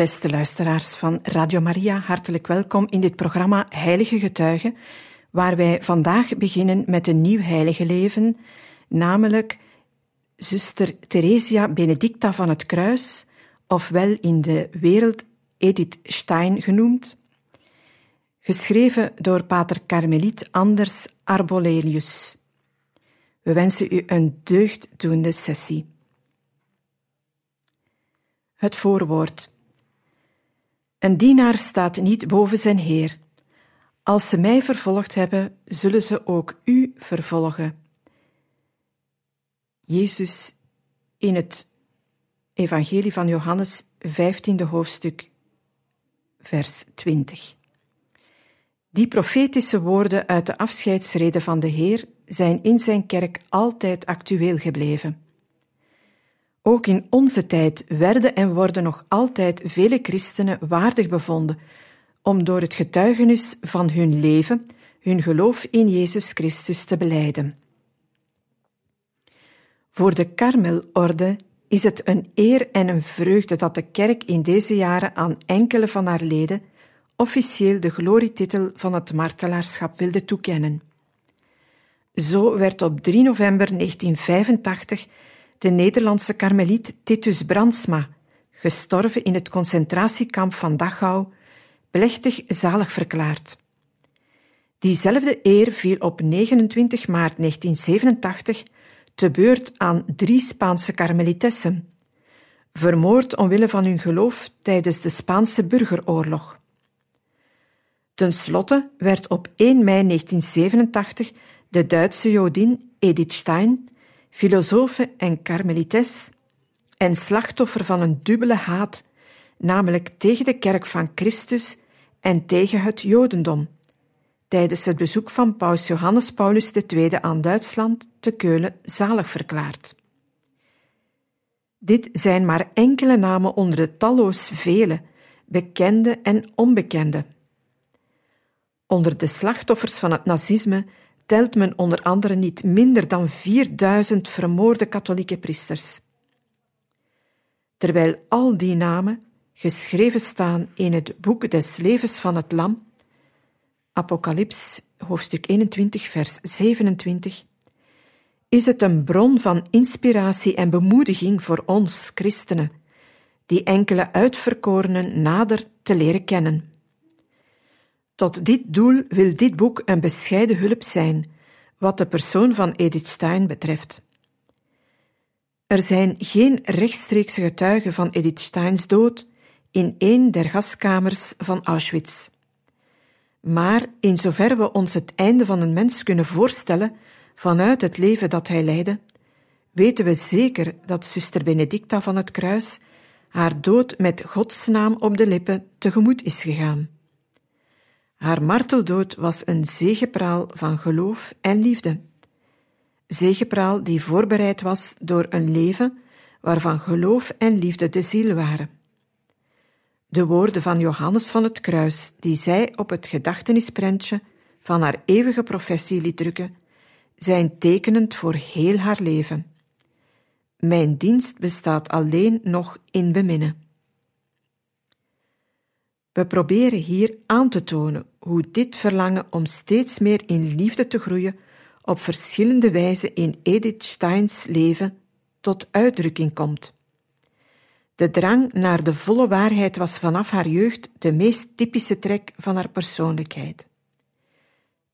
Beste luisteraars van Radio Maria, hartelijk welkom in dit programma Heilige Getuigen, waar wij vandaag beginnen met een nieuw heilige leven, namelijk zuster Theresia Benedicta van het Kruis, ofwel in de wereld Edith Stein genoemd, geschreven door pater Carmeliet Anders Arbolelius. We wensen u een deugddoende sessie. Het voorwoord. Een dienaar staat niet boven zijn Heer. Als ze mij vervolgd hebben, zullen ze ook u vervolgen. Jezus in het Evangelie van Johannes, 15e hoofdstuk, vers 20. Die profetische woorden uit de afscheidsrede van de Heer zijn in zijn kerk altijd actueel gebleven. Ook in onze tijd werden en worden nog altijd vele christenen waardig bevonden om door het getuigenis van hun leven hun geloof in Jezus Christus te beleiden. Voor de Karmelorde is het een eer en een vreugde dat de kerk in deze jaren aan enkele van haar leden officieel de glorietitel van het martelaarschap wilde toekennen. Zo werd op 3 november 1985 de Nederlandse karmeliet Titus Brandsma, gestorven in het concentratiekamp van Dachau, plechtig zalig verklaard. Diezelfde eer viel op 29 maart 1987 te beurt aan drie Spaanse karmelitessen, vermoord omwille van hun geloof tijdens de Spaanse burgeroorlog. Ten slotte werd op 1 mei 1987 de Duitse Jodin Edith Stein filosofe en karmelites, en slachtoffer van een dubbele haat, namelijk tegen de kerk van Christus en tegen het Jodendom, tijdens het bezoek van paus Johannes Paulus II aan Duitsland te Keulen zalig verklaard. Dit zijn maar enkele namen onder de talloos vele, bekende en onbekende. Onder de slachtoffers van het nazisme telt men onder andere niet minder dan 4000 vermoorde katholieke priesters. Terwijl al die namen geschreven staan in het boek des levens van het Lam, Apocalyps, hoofdstuk 21, vers 27, is het een bron van inspiratie en bemoediging voor ons, christenen, die enkele uitverkorenen nader te leren kennen. Tot dit doel wil dit boek een bescheiden hulp zijn, wat de persoon van Edith Stein betreft. Er zijn geen rechtstreekse getuigen van Edith Steins dood in een der gaskamers van Auschwitz. Maar in zover we ons het einde van een mens kunnen voorstellen vanuit het leven dat hij leidde, weten we zeker dat zuster Benedicta van het Kruis haar dood met Gods naam op de lippen tegemoet is gegaan. Haar marteldood was een zegepraal van geloof en liefde. Zegepraal die voorbereid was door een leven waarvan geloof en liefde de ziel waren. De woorden van Johannes van het Kruis, die zij op het gedachtenisprentje van haar eeuwige professie liet drukken, zijn tekenend voor heel haar leven. Mijn dienst bestaat alleen nog in beminnen. We proberen hier aan te tonen hoe dit verlangen om steeds meer in liefde te groeien op verschillende wijzen in Edith Steins leven tot uitdrukking komt. De drang naar de volle waarheid was vanaf haar jeugd de meest typische trek van haar persoonlijkheid.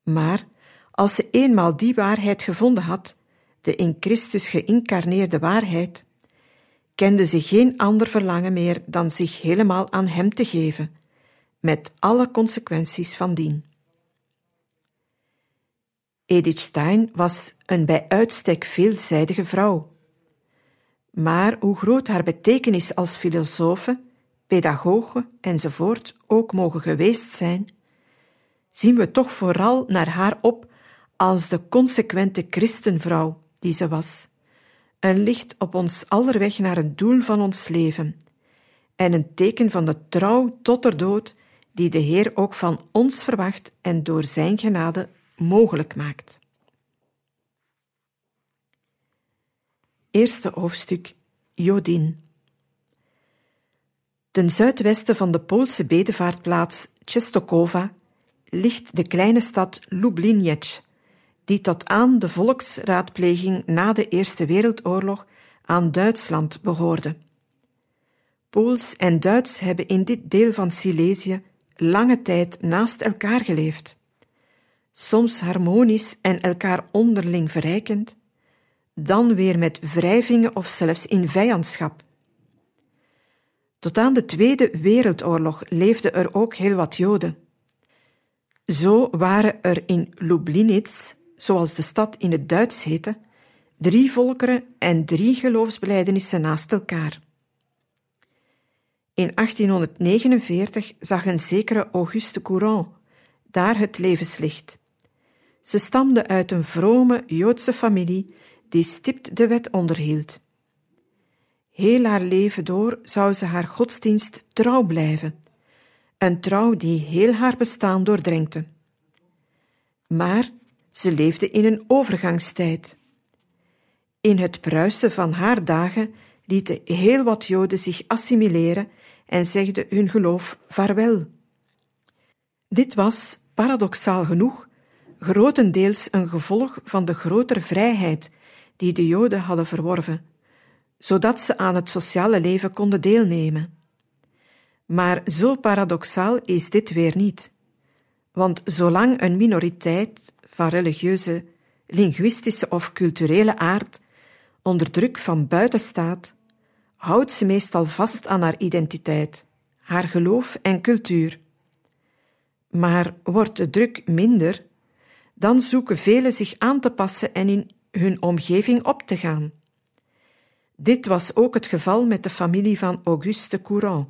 Maar als ze eenmaal die waarheid gevonden had, de in Christus geïncarneerde waarheid, kende ze geen ander verlangen meer dan zich helemaal aan Hem te geven met alle consequenties van dien. Edith Stein was een bij uitstek veelzijdige vrouw. Maar hoe groot haar betekenis als filosofe, pedagoge enzovoort ook mogen geweest zijn, zien we toch vooral naar haar op als de consequente christenvrouw die ze was. Een licht op ons aller weg naar het doel van ons leven en een teken van de trouw tot de dood die de Heer ook van ons verwacht en door Zijn genade mogelijk maakt. Eerste hoofdstuk Jodin. Ten zuidwesten van de Poolse bedevaartplaats Czestochowa ligt de kleine stad Lubliniec, die tot aan de volksraadpleging na de Eerste Wereldoorlog aan Duitsland behoorde. Pools en Duits hebben in dit deel van Silesië lange tijd naast elkaar geleefd, soms harmonisch en elkaar onderling verrijkend, dan weer met wrijvingen of zelfs in vijandschap. Tot aan de Tweede Wereldoorlog leefden er ook heel wat Joden. Zo waren er in Lublinitz, zoals de stad in het Duits heette, drie volkeren en drie geloofsbelijdenissen naast elkaar. In 1849 zag een zekere Auguste Courant daar het levenslicht. Ze stamde uit een vrome Joodse familie die stipt de wet onderhield. Heel haar leven door zou ze haar godsdienst trouw blijven, een trouw die heel haar bestaan doordrenkte. Maar ze leefde in een overgangstijd. In het bruisen van haar dagen lieten heel wat Joden zich assimileren en zegden hun geloof vaarwel. Dit was, paradoxaal genoeg, grotendeels een gevolg van de grotere vrijheid die de Joden hadden verworven, zodat ze aan het sociale leven konden deelnemen. Maar zo paradoxaal is dit weer niet. Want zolang een minoriteit van religieuze, linguïstische of culturele aard onder druk van buiten staat, houdt ze meestal vast aan haar identiteit, haar geloof en cultuur. Maar wordt de druk minder, dan zoeken velen zich aan te passen en in hun omgeving op te gaan. Dit was ook het geval met de familie van Auguste Courant.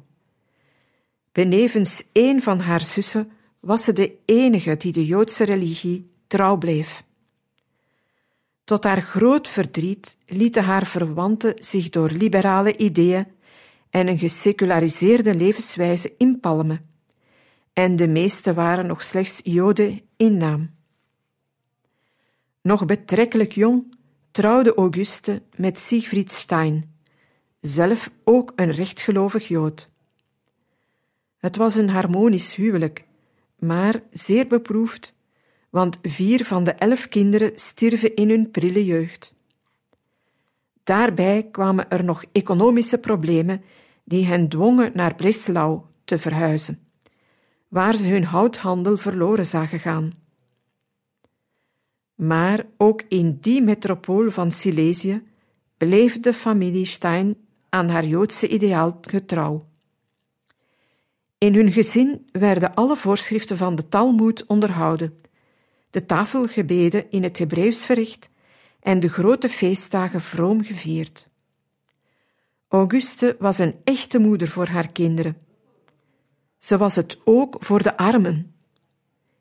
Benevens één van haar zussen was ze de enige die de Joodse religie trouw bleef. Tot haar groot verdriet lieten haar verwanten zich door liberale ideeën en een geseculariseerde levenswijze inpalmen, en de meeste waren nog slechts Joden in naam. Nog betrekkelijk jong trouwde Auguste met Siegfried Stein, zelf ook een rechtgelovig Jood. Het was een harmonisch huwelijk, maar zeer beproefd want vier van de elf kinderen stierven in hun prille jeugd. Daarbij kwamen er nog economische problemen die hen dwongen naar Breslau te verhuizen, waar ze hun houthandel verloren zagen gaan. Maar ook in die metropool van Silesië bleef de familie Stein aan haar Joodse ideaal getrouw. In hun gezin werden alle voorschriften van de Talmud onderhouden de tafelgebeden in het Hebreeuws verricht en de grote feestdagen vroom gevierd. Auguste was een echte moeder voor haar kinderen. Ze was het ook voor de armen.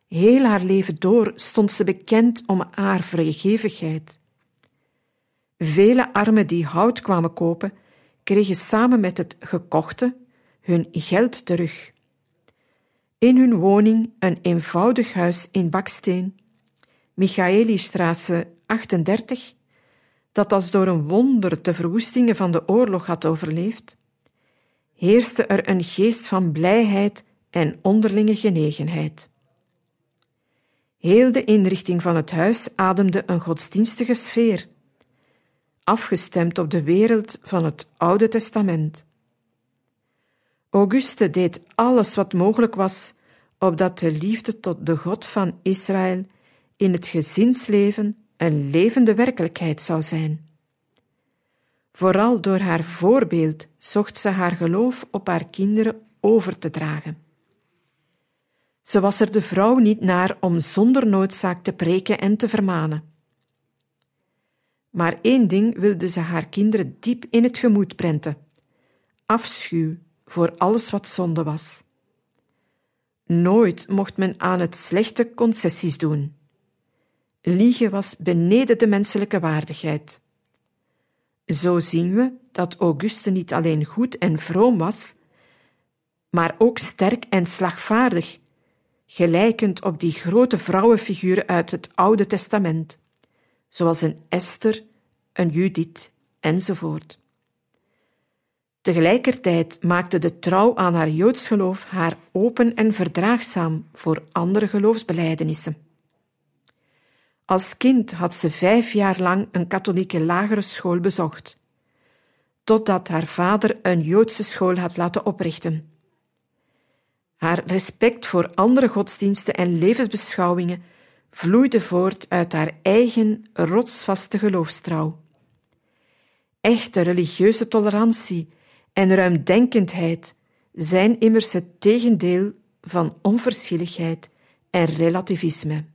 Heel haar leven door stond ze bekend om haar vrijgevigheid. Vele armen die hout kwamen kopen, kregen samen met het gekochte hun geld terug. In hun woning een eenvoudig huis in baksteen Michaelistraße 38, dat als door een wonder de verwoestingen van de oorlog had overleefd, heerste er een geest van blijheid en onderlinge genegenheid. Heel de inrichting van het huis ademde een godsdienstige sfeer, afgestemd op de wereld van het Oude Testament. Auguste deed alles wat mogelijk was, opdat de liefde tot de God van Israël in het gezinsleven een levende werkelijkheid zou zijn. Vooral door haar voorbeeld zocht ze haar geloof op haar kinderen over te dragen. Ze was er de vrouw niet naar om zonder noodzaak te preken en te vermanen. Maar één ding wilde ze haar kinderen diep in het gemoed prenten: afschuw voor alles wat zonde was. Nooit mocht men aan het slechte concessies doen. Liegen was beneden de menselijke waardigheid. Zo zien we dat Auguste niet alleen goed en vroom was, maar ook sterk en slagvaardig, gelijkend op die grote vrouwenfiguren uit het Oude Testament, zoals een Esther, een Judith enzovoort. Tegelijkertijd maakte de trouw aan haar Joods geloof haar open en verdraagzaam voor andere geloofsbelijdenissen. Als kind had ze vijf jaar lang een katholieke lagere school bezocht, totdat haar vader een Joodse school had laten oprichten. Haar respect voor andere godsdiensten en levensbeschouwingen vloeide voort uit haar eigen rotsvaste geloofstrouw. Echte religieuze tolerantie en ruimdenkendheid zijn immers het tegendeel van onverschilligheid en relativisme.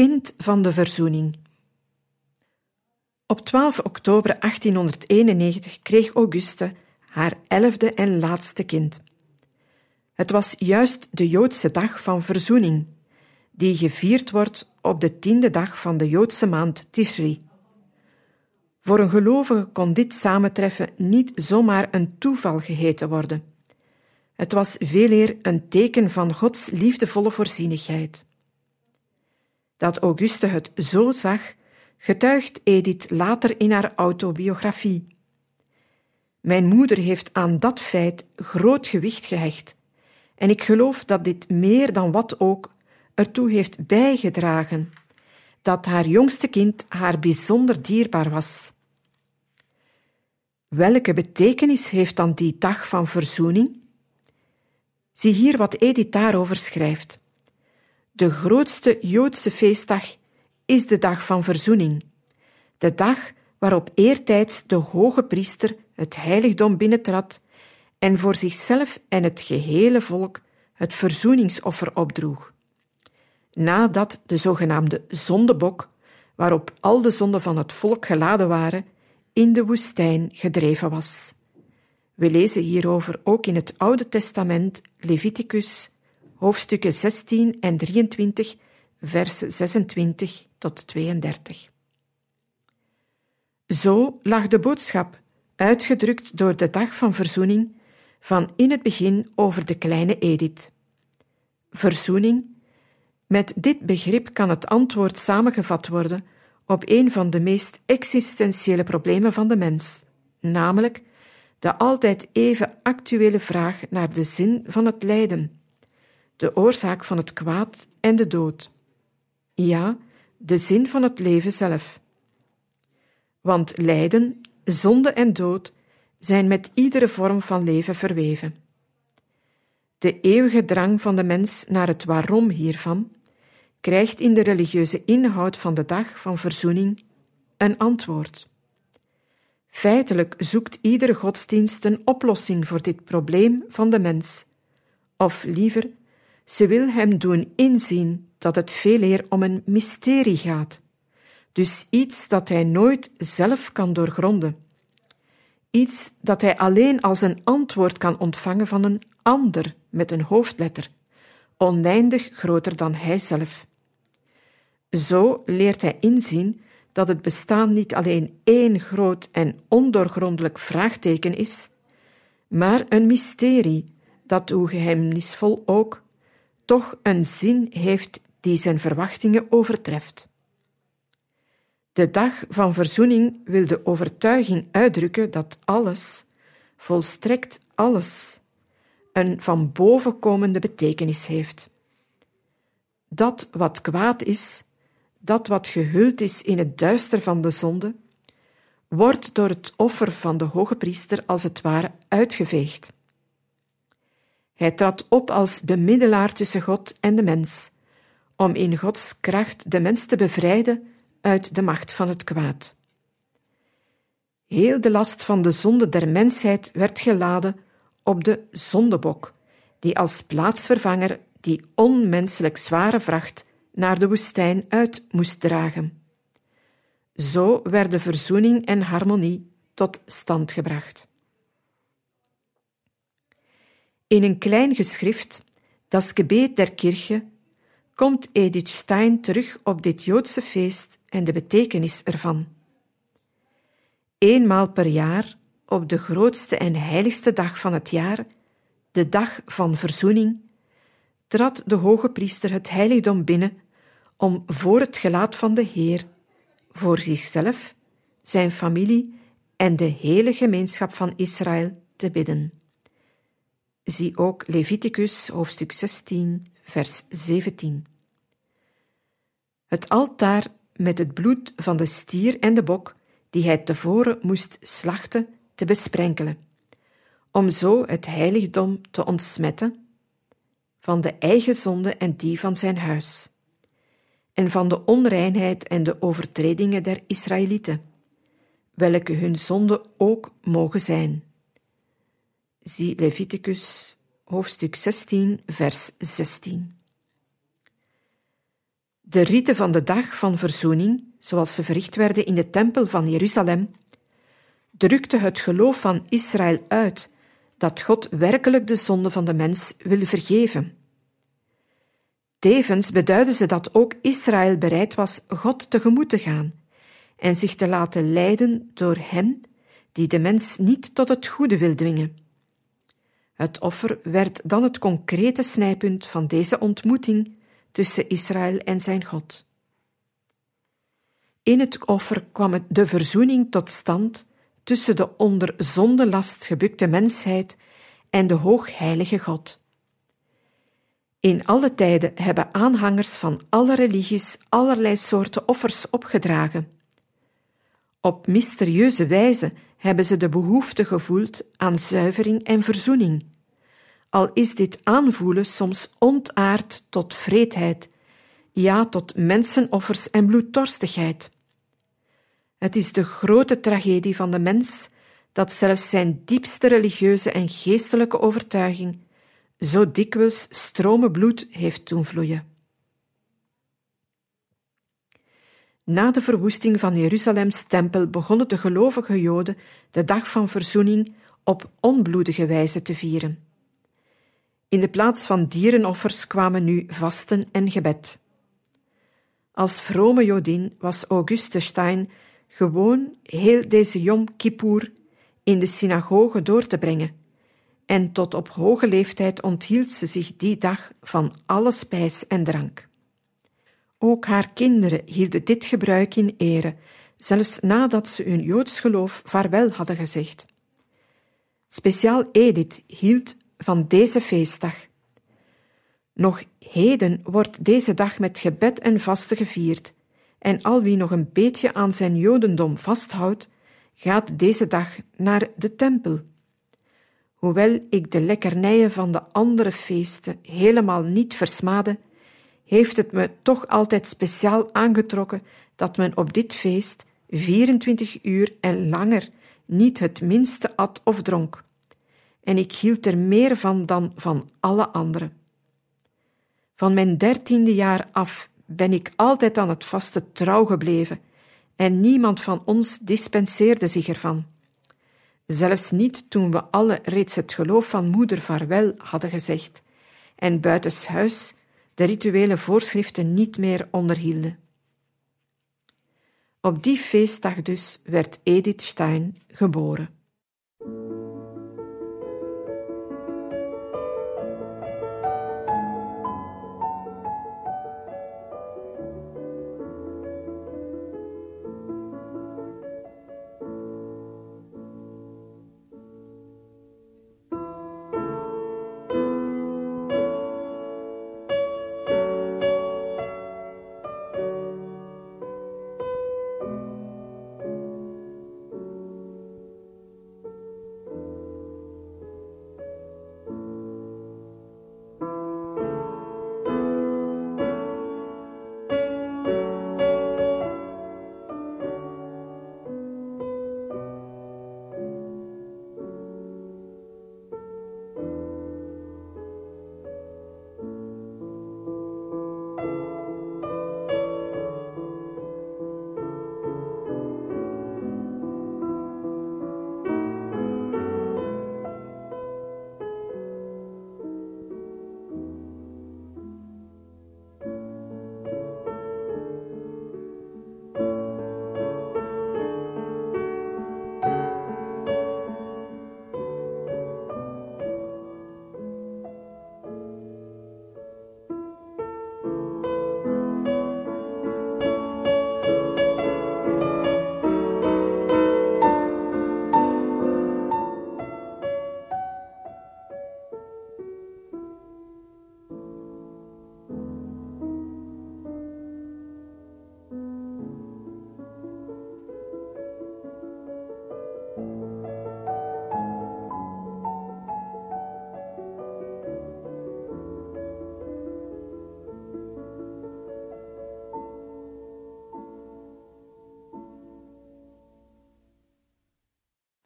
Kind van de Verzoening. Op 12 oktober 1891 kreeg Auguste haar elfde en laatste kind. Het was juist de Joodse dag van verzoening, die gevierd wordt op de tiende dag van de Joodse maand Tishri. Voor een gelovige kon dit samentreffen niet zomaar een toeval geheten worden. Het was veeleer een teken van Gods liefdevolle voorzienigheid. Dat Auguste het zo zag, getuigt Edith later in haar autobiografie. Mijn moeder heeft aan dat feit groot gewicht gehecht, en ik geloof dat dit meer dan wat ook ertoe heeft bijgedragen dat haar jongste kind haar bijzonder dierbaar was. Welke betekenis heeft dan die dag van verzoening? Zie hier wat Edith daarover schrijft. De grootste Joodse feestdag is de dag van verzoening, de dag waarop eertijds de hoge priester het heiligdom binnentrad en voor zichzelf en het gehele volk het verzoeningsoffer opdroeg. Nadat de zogenaamde zondebok, waarop al de zonden van het volk geladen waren, in de woestijn gedreven was. We lezen hierover ook in het Oude Testament Leviticus hoofdstukken 16 en 23, versen 26 tot 32. Zo lag de boodschap, uitgedrukt door de dag van verzoening, van in het begin over de kleine Edith. Verzoening, met dit begrip kan het antwoord samengevat worden op een van de meest existentiële problemen van de mens, namelijk de altijd even actuele vraag naar de zin van het lijden, de oorzaak van het kwaad en de dood. Ja, de zin van het leven zelf. Want lijden, zonde en dood zijn met iedere vorm van leven verweven. De eeuwige drang van de mens naar het waarom hiervan krijgt in de religieuze inhoud van de dag van verzoening een antwoord. Feitelijk zoekt iedere godsdienst een oplossing voor dit probleem van de mens, of liever, ze wil hem doen inzien dat het veel eer om een mysterie gaat, dus iets dat hij nooit zelf kan doorgronden, iets dat hij alleen als een antwoord kan ontvangen van een ander met een hoofdletter, oneindig groter dan hijzelf. Zo leert hij inzien dat het bestaan niet alleen één groot en ondoorgrondelijk vraagteken is, maar een mysterie dat, hoe geheimnisvol ook, toch een zin heeft die zijn verwachtingen overtreft. De dag van verzoening wil de overtuiging uitdrukken dat alles, volstrekt alles, een van boven komende betekenis heeft. Dat wat kwaad is, dat wat gehuld is in het duister van de zonde, wordt door het offer van de hoge priester als het ware uitgeveegd. Hij trad op als bemiddelaar tussen God en de mens, om in Gods kracht de mens te bevrijden uit de macht van het kwaad. Heel de last van de zonde der mensheid werd geladen op de zondebok, die als plaatsvervanger die onmenselijk zware vracht naar de woestijn uit moest dragen. Zo werden verzoening en harmonie tot stand gebracht. In een klein geschrift, Das Gebet der Kirche, komt Edith Stein terug op dit Joodse feest en de betekenis ervan. Eenmaal per jaar, op de grootste en heiligste dag van het jaar, de dag van verzoening, trad de hoge priester het heiligdom binnen om voor het gelaat van de Heer, voor zichzelf, zijn familie en de hele gemeenschap van Israël te bidden. Zie ook Leviticus hoofdstuk 16, vers 17. Het altaar met het bloed van de stier en de bok, die hij tevoren moest slachten, te besprenkelen, om zo het heiligdom te ontsmetten van de eigen zonde en die van zijn huis, en van de onreinheid en de overtredingen der Israëlieten, welke hun zonde ook mogen zijn. Zie Leviticus hoofdstuk 16, vers 16. De riten van de dag van verzoening, zoals ze verricht werden in de tempel van Jeruzalem, drukte het geloof van Israël uit dat God werkelijk de zonde van de mens wil vergeven. Tevens beduiden ze dat ook Israël bereid was God tegemoet te gaan en zich te laten leiden door Hem die de mens niet tot het goede wil dwingen. Het offer werd dan het concrete snijpunt van deze ontmoeting tussen Israël en zijn God. In het offer kwam de verzoening tot stand tussen de onder zondelast gebukte mensheid en de hoogheilige God. In alle tijden hebben aanhangers van alle religies allerlei soorten offers opgedragen. Op mysterieuze wijze hebben ze de behoefte gevoeld aan zuivering en verzoening al is dit aanvoelen soms ontaard tot vreedheid, ja tot mensenoffers en bloeddorstigheid. Het is de grote tragedie van de mens dat zelfs zijn diepste religieuze en geestelijke overtuiging zo dikwijls stromen bloed heeft doen vloeien. Na de verwoesting van Jeruzalems tempel begonnen de gelovige Joden de dag van verzoening op onbloedige wijze te vieren. In de plaats van dierenoffers kwamen nu vasten en gebed. Als vrome Jodin was Auguste Stein gewoon heel deze Yom Kippur in de synagoge door te brengen. En tot op hoge leeftijd onthield ze zich die dag van alle spijs en drank. Ook haar kinderen hielden dit gebruik in ere, zelfs nadat ze hun Joods geloof vaarwel hadden gezegd. Speciaal Edith hield van deze feestdag. Nog heden wordt deze dag met gebed en vasten gevierd, en al wie nog een beetje aan zijn Jodendom vasthoudt, gaat deze dag naar de tempel. Hoewel ik de lekkernijen van de andere feesten helemaal niet versmade, heeft het me toch altijd speciaal aangetrokken dat men op dit feest 24 uur en langer niet het minste at of dronk. En ik hield er meer van dan van alle anderen. Van mijn dertiende jaar af ben ik altijd aan het vaste trouw gebleven en niemand van ons dispenseerde zich ervan. Zelfs niet toen we alle reeds het geloof van moeder vaarwel hadden gezegd en buitenshuis de rituele voorschriften niet meer onderhielden. Op die feestdag dus werd Edith Stein geboren.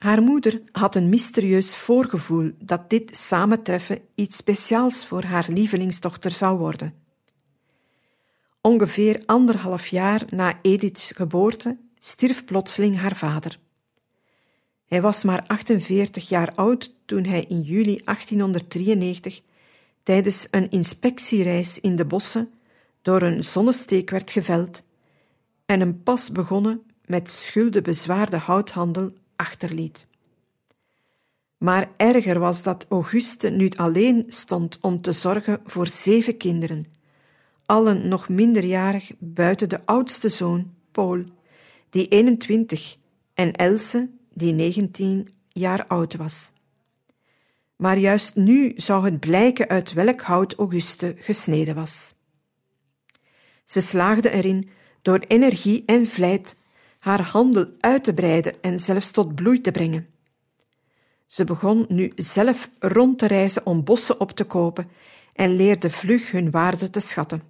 Haar moeder had een mysterieus voorgevoel dat dit samentreffen iets speciaals voor haar lievelingsdochter zou worden. Ongeveer anderhalf jaar na Ediths geboorte stierf plotseling haar vader. Hij was maar 48 jaar oud toen hij in juli 1893 tijdens een inspectiereis in de bossen door een zonnesteek werd geveld en een pas begonnen met schulden bezwaarde houthandel achterliet. Maar erger was dat Auguste nu alleen stond om te zorgen voor zeven kinderen, allen nog minderjarig buiten de oudste zoon, Paul, die 21, en Else, die 19 jaar oud was. Maar juist nu zou het blijken uit welk hout Auguste gesneden was. Ze slaagde erin door energie en vlijt haar handel uit te breiden en zelfs tot bloei te brengen. Ze begon nu zelf rond te reizen om bossen op te kopen en leerde vlug hun waarde te schatten.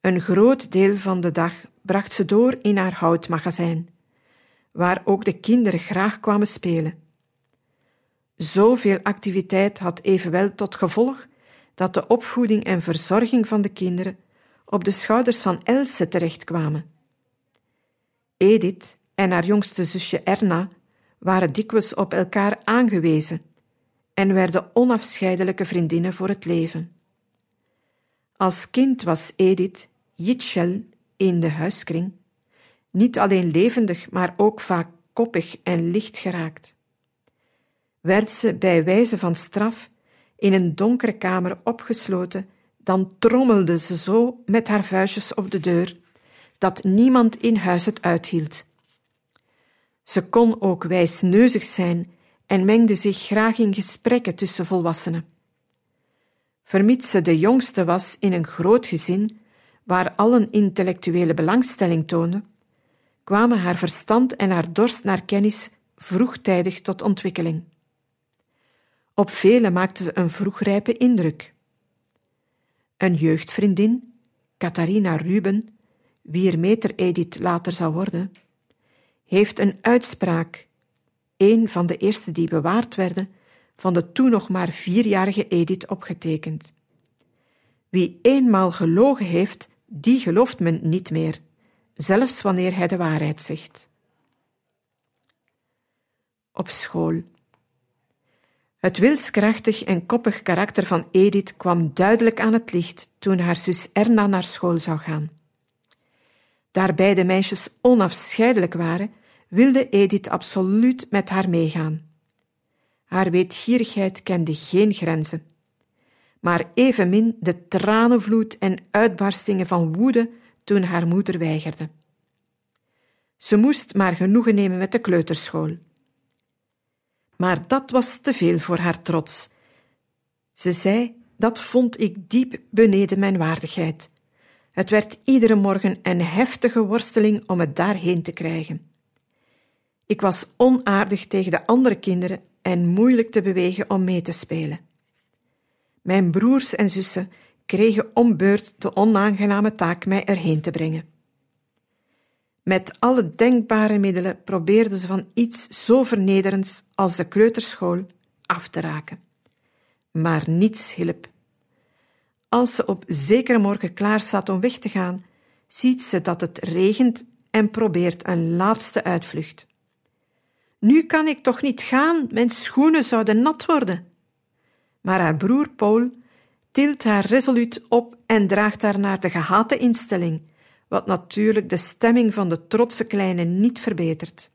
Een groot deel van de dag bracht ze door in haar houtmagazijn, waar ook de kinderen graag kwamen spelen. Zoveel activiteit had evenwel tot gevolg dat de opvoeding en verzorging van de kinderen op de schouders van Else terechtkwamen. Edith en haar jongste zusje Erna waren dikwijls op elkaar aangewezen en werden onafscheidelijke vriendinnen voor het leven. Als kind was Edith Jitschel in de huiskring, niet alleen levendig, maar ook vaak koppig en licht geraakt. Werd ze bij wijze van straf in een donkere kamer opgesloten, dan trommelde ze zo met haar vuistjes op de deur dat niemand in huis het uithield. Ze kon ook wijsneuzig zijn en mengde zich graag in gesprekken tussen volwassenen. Vermits ze de jongste was in een groot gezin, waar allen intellectuele belangstelling toonden, kwamen haar verstand en haar dorst naar kennis vroegtijdig tot ontwikkeling. Op velen maakte ze een vroegrijpe indruk. Een jeugdvriendin, Catharina Ruben, wier meter Edith later zou worden, heeft een uitspraak, een van de eerste die bewaard werden, van de toen nog maar vierjarige Edith opgetekend. Wie eenmaal gelogen heeft, die gelooft men niet meer, zelfs wanneer hij de waarheid zegt. Op school. Het wilskrachtig en koppig karakter van Edith kwam duidelijk aan het licht toen haar zus Erna naar school zou gaan. Daar beide meisjes onafscheidelijk waren, wilde Edith absoluut met haar meegaan. Haar weetgierigheid kende geen grenzen, maar evenmin de tranenvloed en uitbarstingen van woede toen haar moeder weigerde. Ze moest maar genoegen nemen met de kleuterschool. Maar dat was te veel voor haar trots. Ze zei: Dat vond ik diep beneden mijn waardigheid. Het werd iedere morgen een heftige worsteling om het daarheen te krijgen. Ik was onaardig tegen de andere kinderen en moeilijk te bewegen om mee te spelen. Mijn broers en zussen kregen om beurt de onaangename taak mij erheen te brengen. Met alle denkbare middelen probeerden ze van iets zo vernederends als de kleuterschool af te raken. Maar niets hielp. Als ze op zekere morgen klaar staat om weg te gaan, ziet ze dat het regent en probeert een laatste uitvlucht. Nu kan ik toch niet gaan, mijn schoenen zouden nat worden. Maar haar broer Paul tilt haar resoluut op en draagt haar naar de gehate instelling, wat natuurlijk de stemming van de trotse kleine niet verbetert.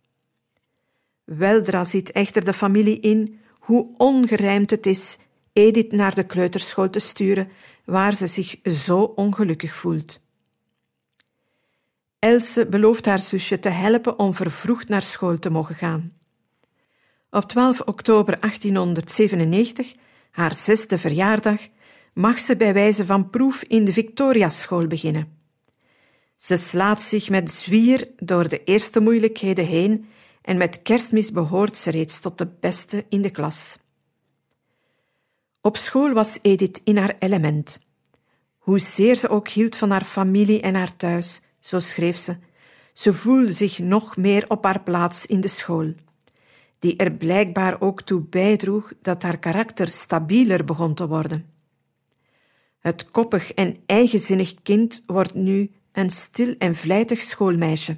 Weldra ziet echter de familie in hoe ongerijmd het is Edith naar de kleuterschool te sturen, waar ze zich zo ongelukkig voelt. Else belooft haar zusje te helpen om vervroegd naar school te mogen gaan. Op 12 oktober 1897, haar zesde verjaardag, mag ze bij wijze van proef in de Victoriaschool beginnen. Ze slaat zich met zwier door de eerste moeilijkheden heen en met kerstmis behoort ze reeds tot de beste in de klas. Op school was Edith in haar element. Hoezeer ze ook hield van haar familie en haar thuis, zo schreef ze, ze voelde zich nog meer op haar plaats in de school die er blijkbaar ook toe bijdroeg dat haar karakter stabieler begon te worden. Het koppig en eigenzinnig kind wordt nu een stil en vlijtig schoolmeisje.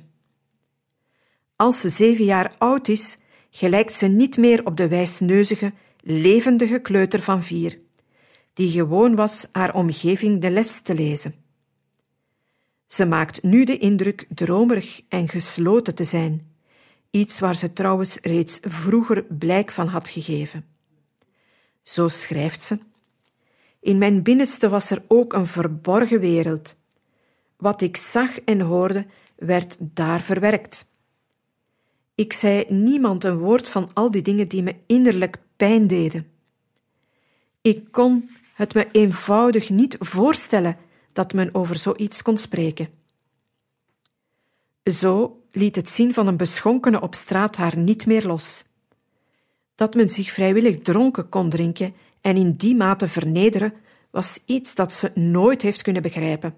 Als ze zeven jaar oud is, gelijkt ze niet meer op de wijsneuzige, levendige kleuter van vier, die gewoon was haar omgeving de les te lezen. Ze maakt nu de indruk dromerig en gesloten te zijn, iets waar ze trouwens reeds vroeger blijk van had gegeven. Zo schrijft ze: In mijn binnenste was er ook een verborgen wereld. Wat ik zag en hoorde, werd daar verwerkt. Ik zei niemand een woord van al die dingen die me innerlijk pijn deden. Ik kon het me eenvoudig niet voorstellen dat men over zoiets kon spreken. Zo liet het zien van een beschonkene op straat haar niet meer los. Dat men zich vrijwillig dronken kon drinken en in die mate vernederen, was iets dat ze nooit heeft kunnen begrijpen.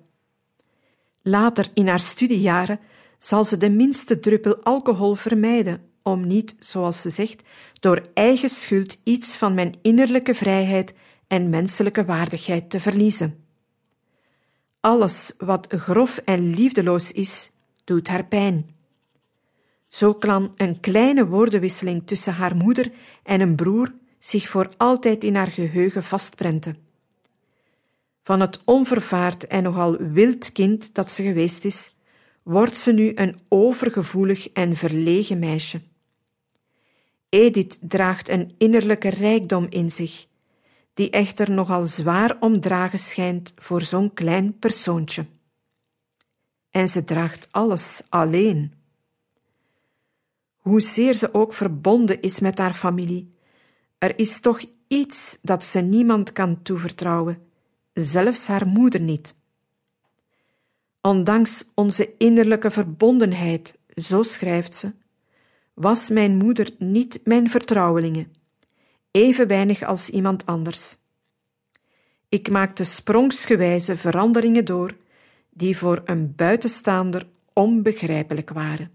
Later in haar studiejaren zal ze de minste druppel alcohol vermijden, om niet, zoals ze zegt, door eigen schuld iets van mijn innerlijke vrijheid en menselijke waardigheid te verliezen. Alles wat grof en liefdeloos is, doet haar pijn. Zo kan een kleine woordenwisseling tussen haar moeder en een broer zich voor altijd in haar geheugen vastprenten. Van het onvervaard en nogal wild kind dat ze geweest is, wordt ze nu een overgevoelig en verlegen meisje. Edith draagt een innerlijke rijkdom in zich, die echter nogal zwaar omdragen schijnt voor zo'n klein persoontje. En ze draagt alles alleen. Hoezeer ze ook verbonden is met haar familie, er is toch iets dat ze niemand kan toevertrouwen, zelfs haar moeder niet. Ondanks onze innerlijke verbondenheid, zo schrijft ze, was mijn moeder niet mijn vertrouwelinge, even weinig als iemand anders. Ik maakte sprongsgewijze veranderingen door die voor een buitenstaander onbegrijpelijk waren.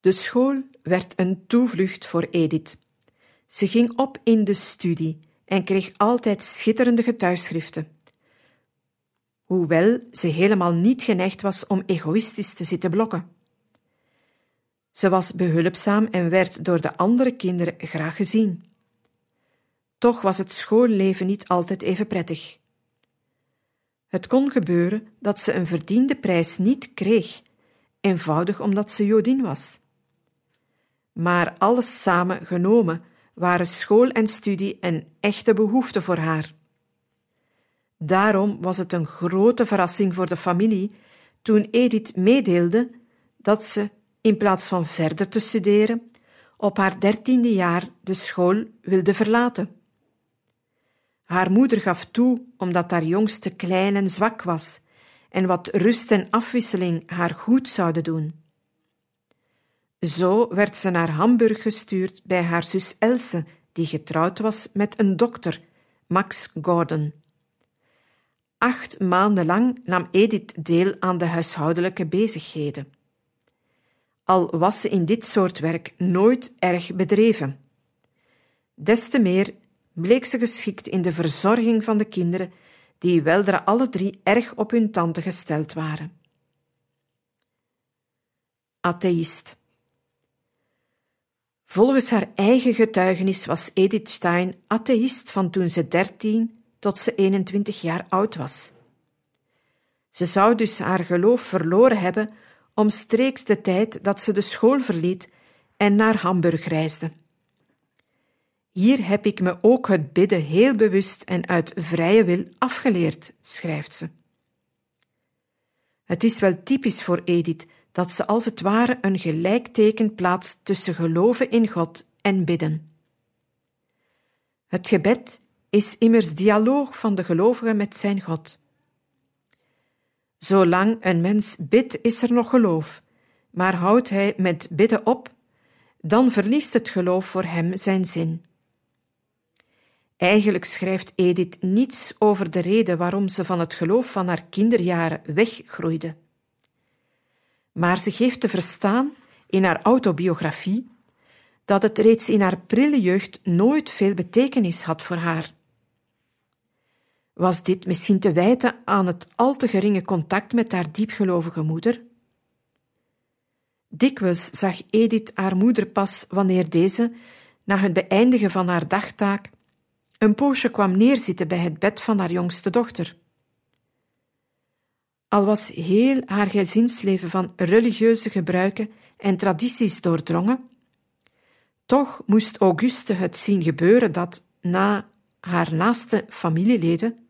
De school werd een toevlucht voor Edith. Ze ging op in de studie en kreeg altijd schitterende getuigschriften. Hoewel ze helemaal niet geneigd was om egoïstisch te zitten blokken. Ze was behulpzaam en werd door de andere kinderen graag gezien. Toch was het schoolleven niet altijd even prettig. Het kon gebeuren dat ze een verdiende prijs niet kreeg, eenvoudig omdat ze Jodin was maar alles samen genomen waren school en studie een echte behoefte voor haar. Daarom was het een grote verrassing voor de familie toen Edith meedeelde dat ze, in plaats van verder te studeren, op haar dertiende jaar de school wilde verlaten. Haar moeder gaf toe omdat haar jongste klein en zwak was en wat rust en afwisseling haar goed zouden doen. Zo werd ze naar Hamburg gestuurd bij haar zus Else, die getrouwd was met een dokter, Max Gordon. Acht maanden lang nam Edith deel aan de huishoudelijke bezigheden. Al was ze in dit soort werk nooit erg bedreven. Des te meer bleek ze geschikt in de verzorging van de kinderen, die weldra alle drie erg op hun tante gesteld waren. Atheïst. Volgens haar eigen getuigenis was Edith Stein atheïst van toen ze 13 tot ze 21 jaar oud was. Ze zou dus haar geloof verloren hebben omstreeks de tijd dat ze de school verliet en naar Hamburg reisde. Hier heb ik me ook het bidden heel bewust en uit vrije wil afgeleerd, schrijft ze. Het is wel typisch voor Edith dat ze als het ware een gelijkteken plaatst tussen geloven in God en bidden. Het gebed is immers dialoog van de gelovige met zijn God. Zolang een mens bidt, is er nog geloof, maar houdt hij met bidden op, dan verliest het geloof voor hem zijn zin. Eigenlijk schrijft Edith niets over de reden waarom ze van het geloof van haar kinderjaren weggroeide. Maar ze geeft te verstaan in haar autobiografie dat het reeds in haar prille jeugd nooit veel betekenis had voor haar. Was dit misschien te wijten aan het al te geringe contact met haar diepgelovige moeder? Dikwijls zag Edith haar moeder pas wanneer deze, na het beëindigen van haar dagtaak, een poosje kwam neerzitten bij het bed van haar jongste dochter. Al was heel haar gezinsleven van religieuze gebruiken en tradities doordrongen, toch moest Auguste het zien gebeuren dat, na haar naaste familieleden,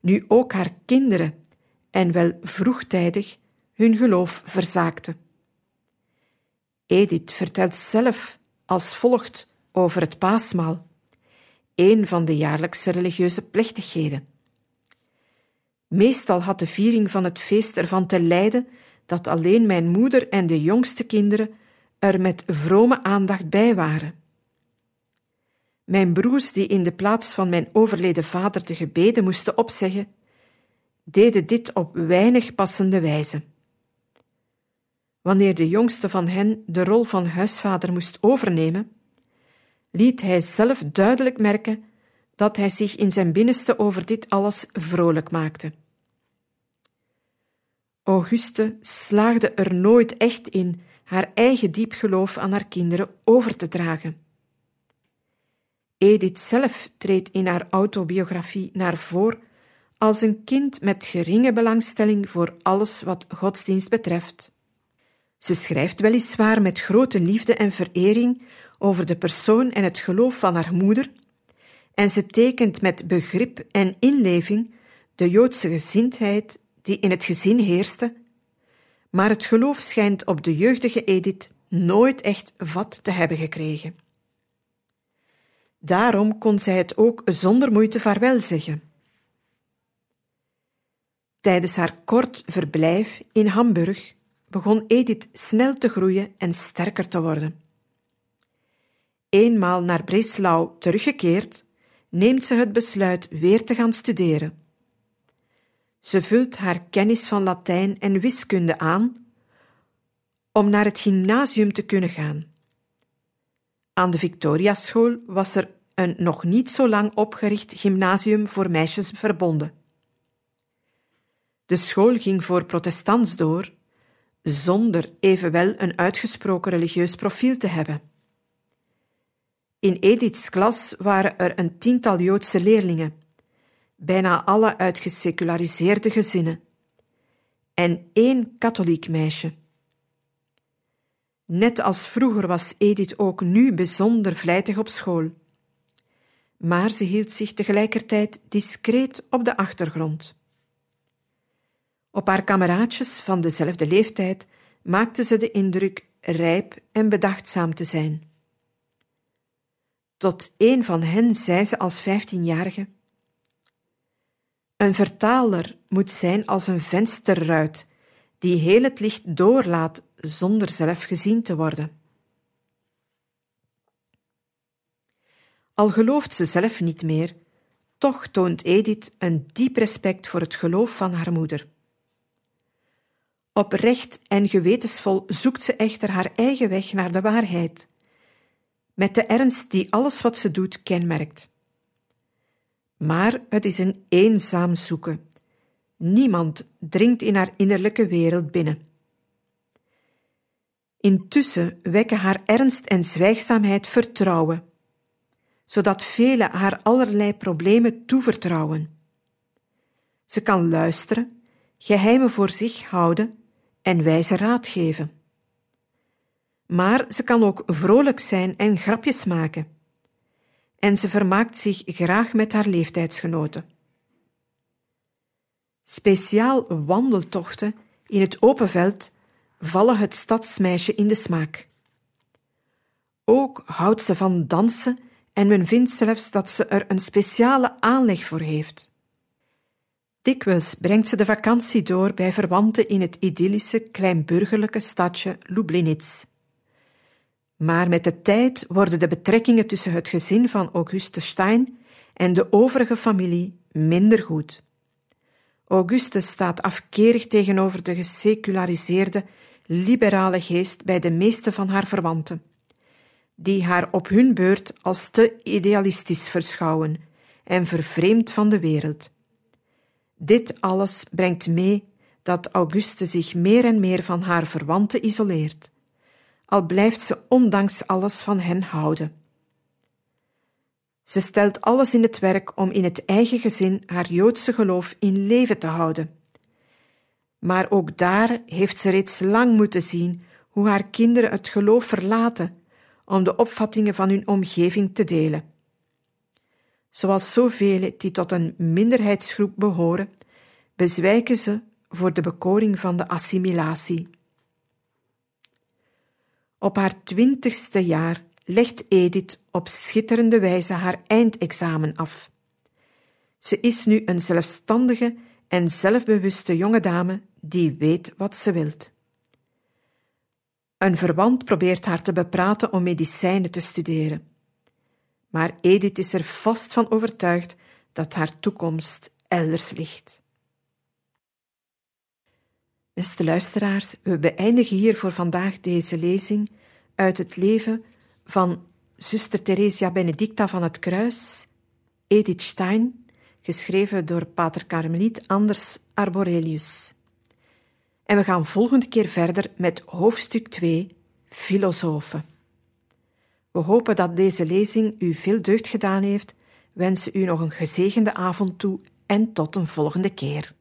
nu ook haar kinderen, en wel vroegtijdig, hun geloof verzaakte. Edith vertelt zelf als volgt over het paasmaal een van de jaarlijkse religieuze plechtigheden. Meestal had de viering van het feest ervan te lijden dat alleen mijn moeder en de jongste kinderen er met vrome aandacht bij waren. Mijn broers, die in de plaats van mijn overleden vader de gebeden moesten opzeggen, deden dit op weinig passende wijze. Wanneer de jongste van hen de rol van huisvader moest overnemen, liet hij zelf duidelijk merken dat hij zich in zijn binnenste over dit alles vrolijk maakte. Auguste slaagde er nooit echt in haar eigen diep geloof aan haar kinderen over te dragen. Edith zelf treedt in haar autobiografie naar voren als een kind met geringe belangstelling voor alles wat godsdienst betreft. Ze schrijft weliswaar met grote liefde en verering over de persoon en het geloof van haar moeder, en ze tekent met begrip en inleving de Joodse gezindheid die in het gezin heerste, maar het geloof schijnt op de jeugdige Edith nooit echt vat te hebben gekregen. Daarom kon zij het ook zonder moeite vaarwel zeggen. Tijdens haar kort verblijf in Hamburg begon Edith snel te groeien en sterker te worden. Eenmaal naar Breslau teruggekeerd, neemt ze het besluit weer te gaan studeren. Ze vult haar kennis van Latijn en wiskunde aan om naar het gymnasium te kunnen gaan. Aan de Victoriaschool was er een nog niet zo lang opgericht gymnasium voor meisjes verbonden. De school ging voor protestants door, zonder evenwel een uitgesproken religieus profiel te hebben. In Ediths klas waren er een tiental Joodse leerlingen, bijna alle uit geseculariseerde gezinnen, en één katholiek meisje. Net als vroeger was Edith ook nu bijzonder vlijtig op school. Maar ze hield zich tegelijkertijd discreet op de achtergrond. Op haar kameraadjes van dezelfde leeftijd maakte ze de indruk rijp en bedachtzaam te zijn. Tot een van hen zei ze als vijftienjarige: Een vertaler moet zijn als een vensterruit, die heel het licht doorlaat zonder zelf gezien te worden. Al gelooft ze zelf niet meer, toch toont Edith een diep respect voor het geloof van haar moeder. Oprecht en gewetensvol zoekt ze echter haar eigen weg naar de waarheid, met de ernst die alles wat ze doet kenmerkt. Maar het is een eenzaam zoeken. Niemand dringt in haar innerlijke wereld binnen. Intussen wekken haar ernst en zwijgzaamheid vertrouwen, zodat velen haar allerlei problemen toevertrouwen. Ze kan luisteren, geheimen voor zich houden en wijze raad geven. Maar ze kan ook vrolijk zijn en grapjes maken. En ze vermaakt zich graag met haar leeftijdsgenoten. Speciaal wandeltochten in het open veld vallen het stadsmeisje in de smaak. Ook houdt ze van dansen en men vindt zelfs dat ze er een speciale aanleg voor heeft. Dikwijls brengt ze de vakantie door bij verwanten in het idyllische kleinburgerlijke stadje Lublinitz. Maar met de tijd worden de betrekkingen tussen het gezin van Auguste Stein en de overige familie minder goed. Auguste staat afkerig tegenover de geseculariseerde, liberale geest bij de meeste van haar verwanten, die haar op hun beurt als te idealistisch verschouwen en vervreemd van de wereld. Dit alles brengt mee dat Auguste zich meer en meer van haar verwanten isoleert, al blijft ze ondanks alles van hen houden. Ze stelt alles in het werk om in het eigen gezin haar Joodse geloof in leven te houden. Maar ook daar heeft ze reeds lang moeten zien hoe haar kinderen het geloof verlaten om de opvattingen van hun omgeving te delen. Zoals zoveel die tot een minderheidsgroep behoren, bezwijken ze voor de bekoring van de assimilatie. Op haar twintigste jaar legt Edith op schitterende wijze haar eindexamen af. Ze is nu een zelfstandige en zelfbewuste jonge dame die weet wat ze wilt. Een verwant probeert haar te bepraten om medicijnen te studeren. Maar Edith is er vast van overtuigd dat haar toekomst elders ligt. Beste luisteraars, we beëindigen hier voor vandaag deze lezing uit het leven van zuster Theresia Benedicta van het Kruis, Edith Stein, geschreven door pater Carmeliet Anders Arborelius. En we gaan volgende keer verder met hoofdstuk 2, Filosofen. We hopen dat deze lezing u veel deugd gedaan heeft, wensen u nog een gezegende avond toe en tot een volgende keer.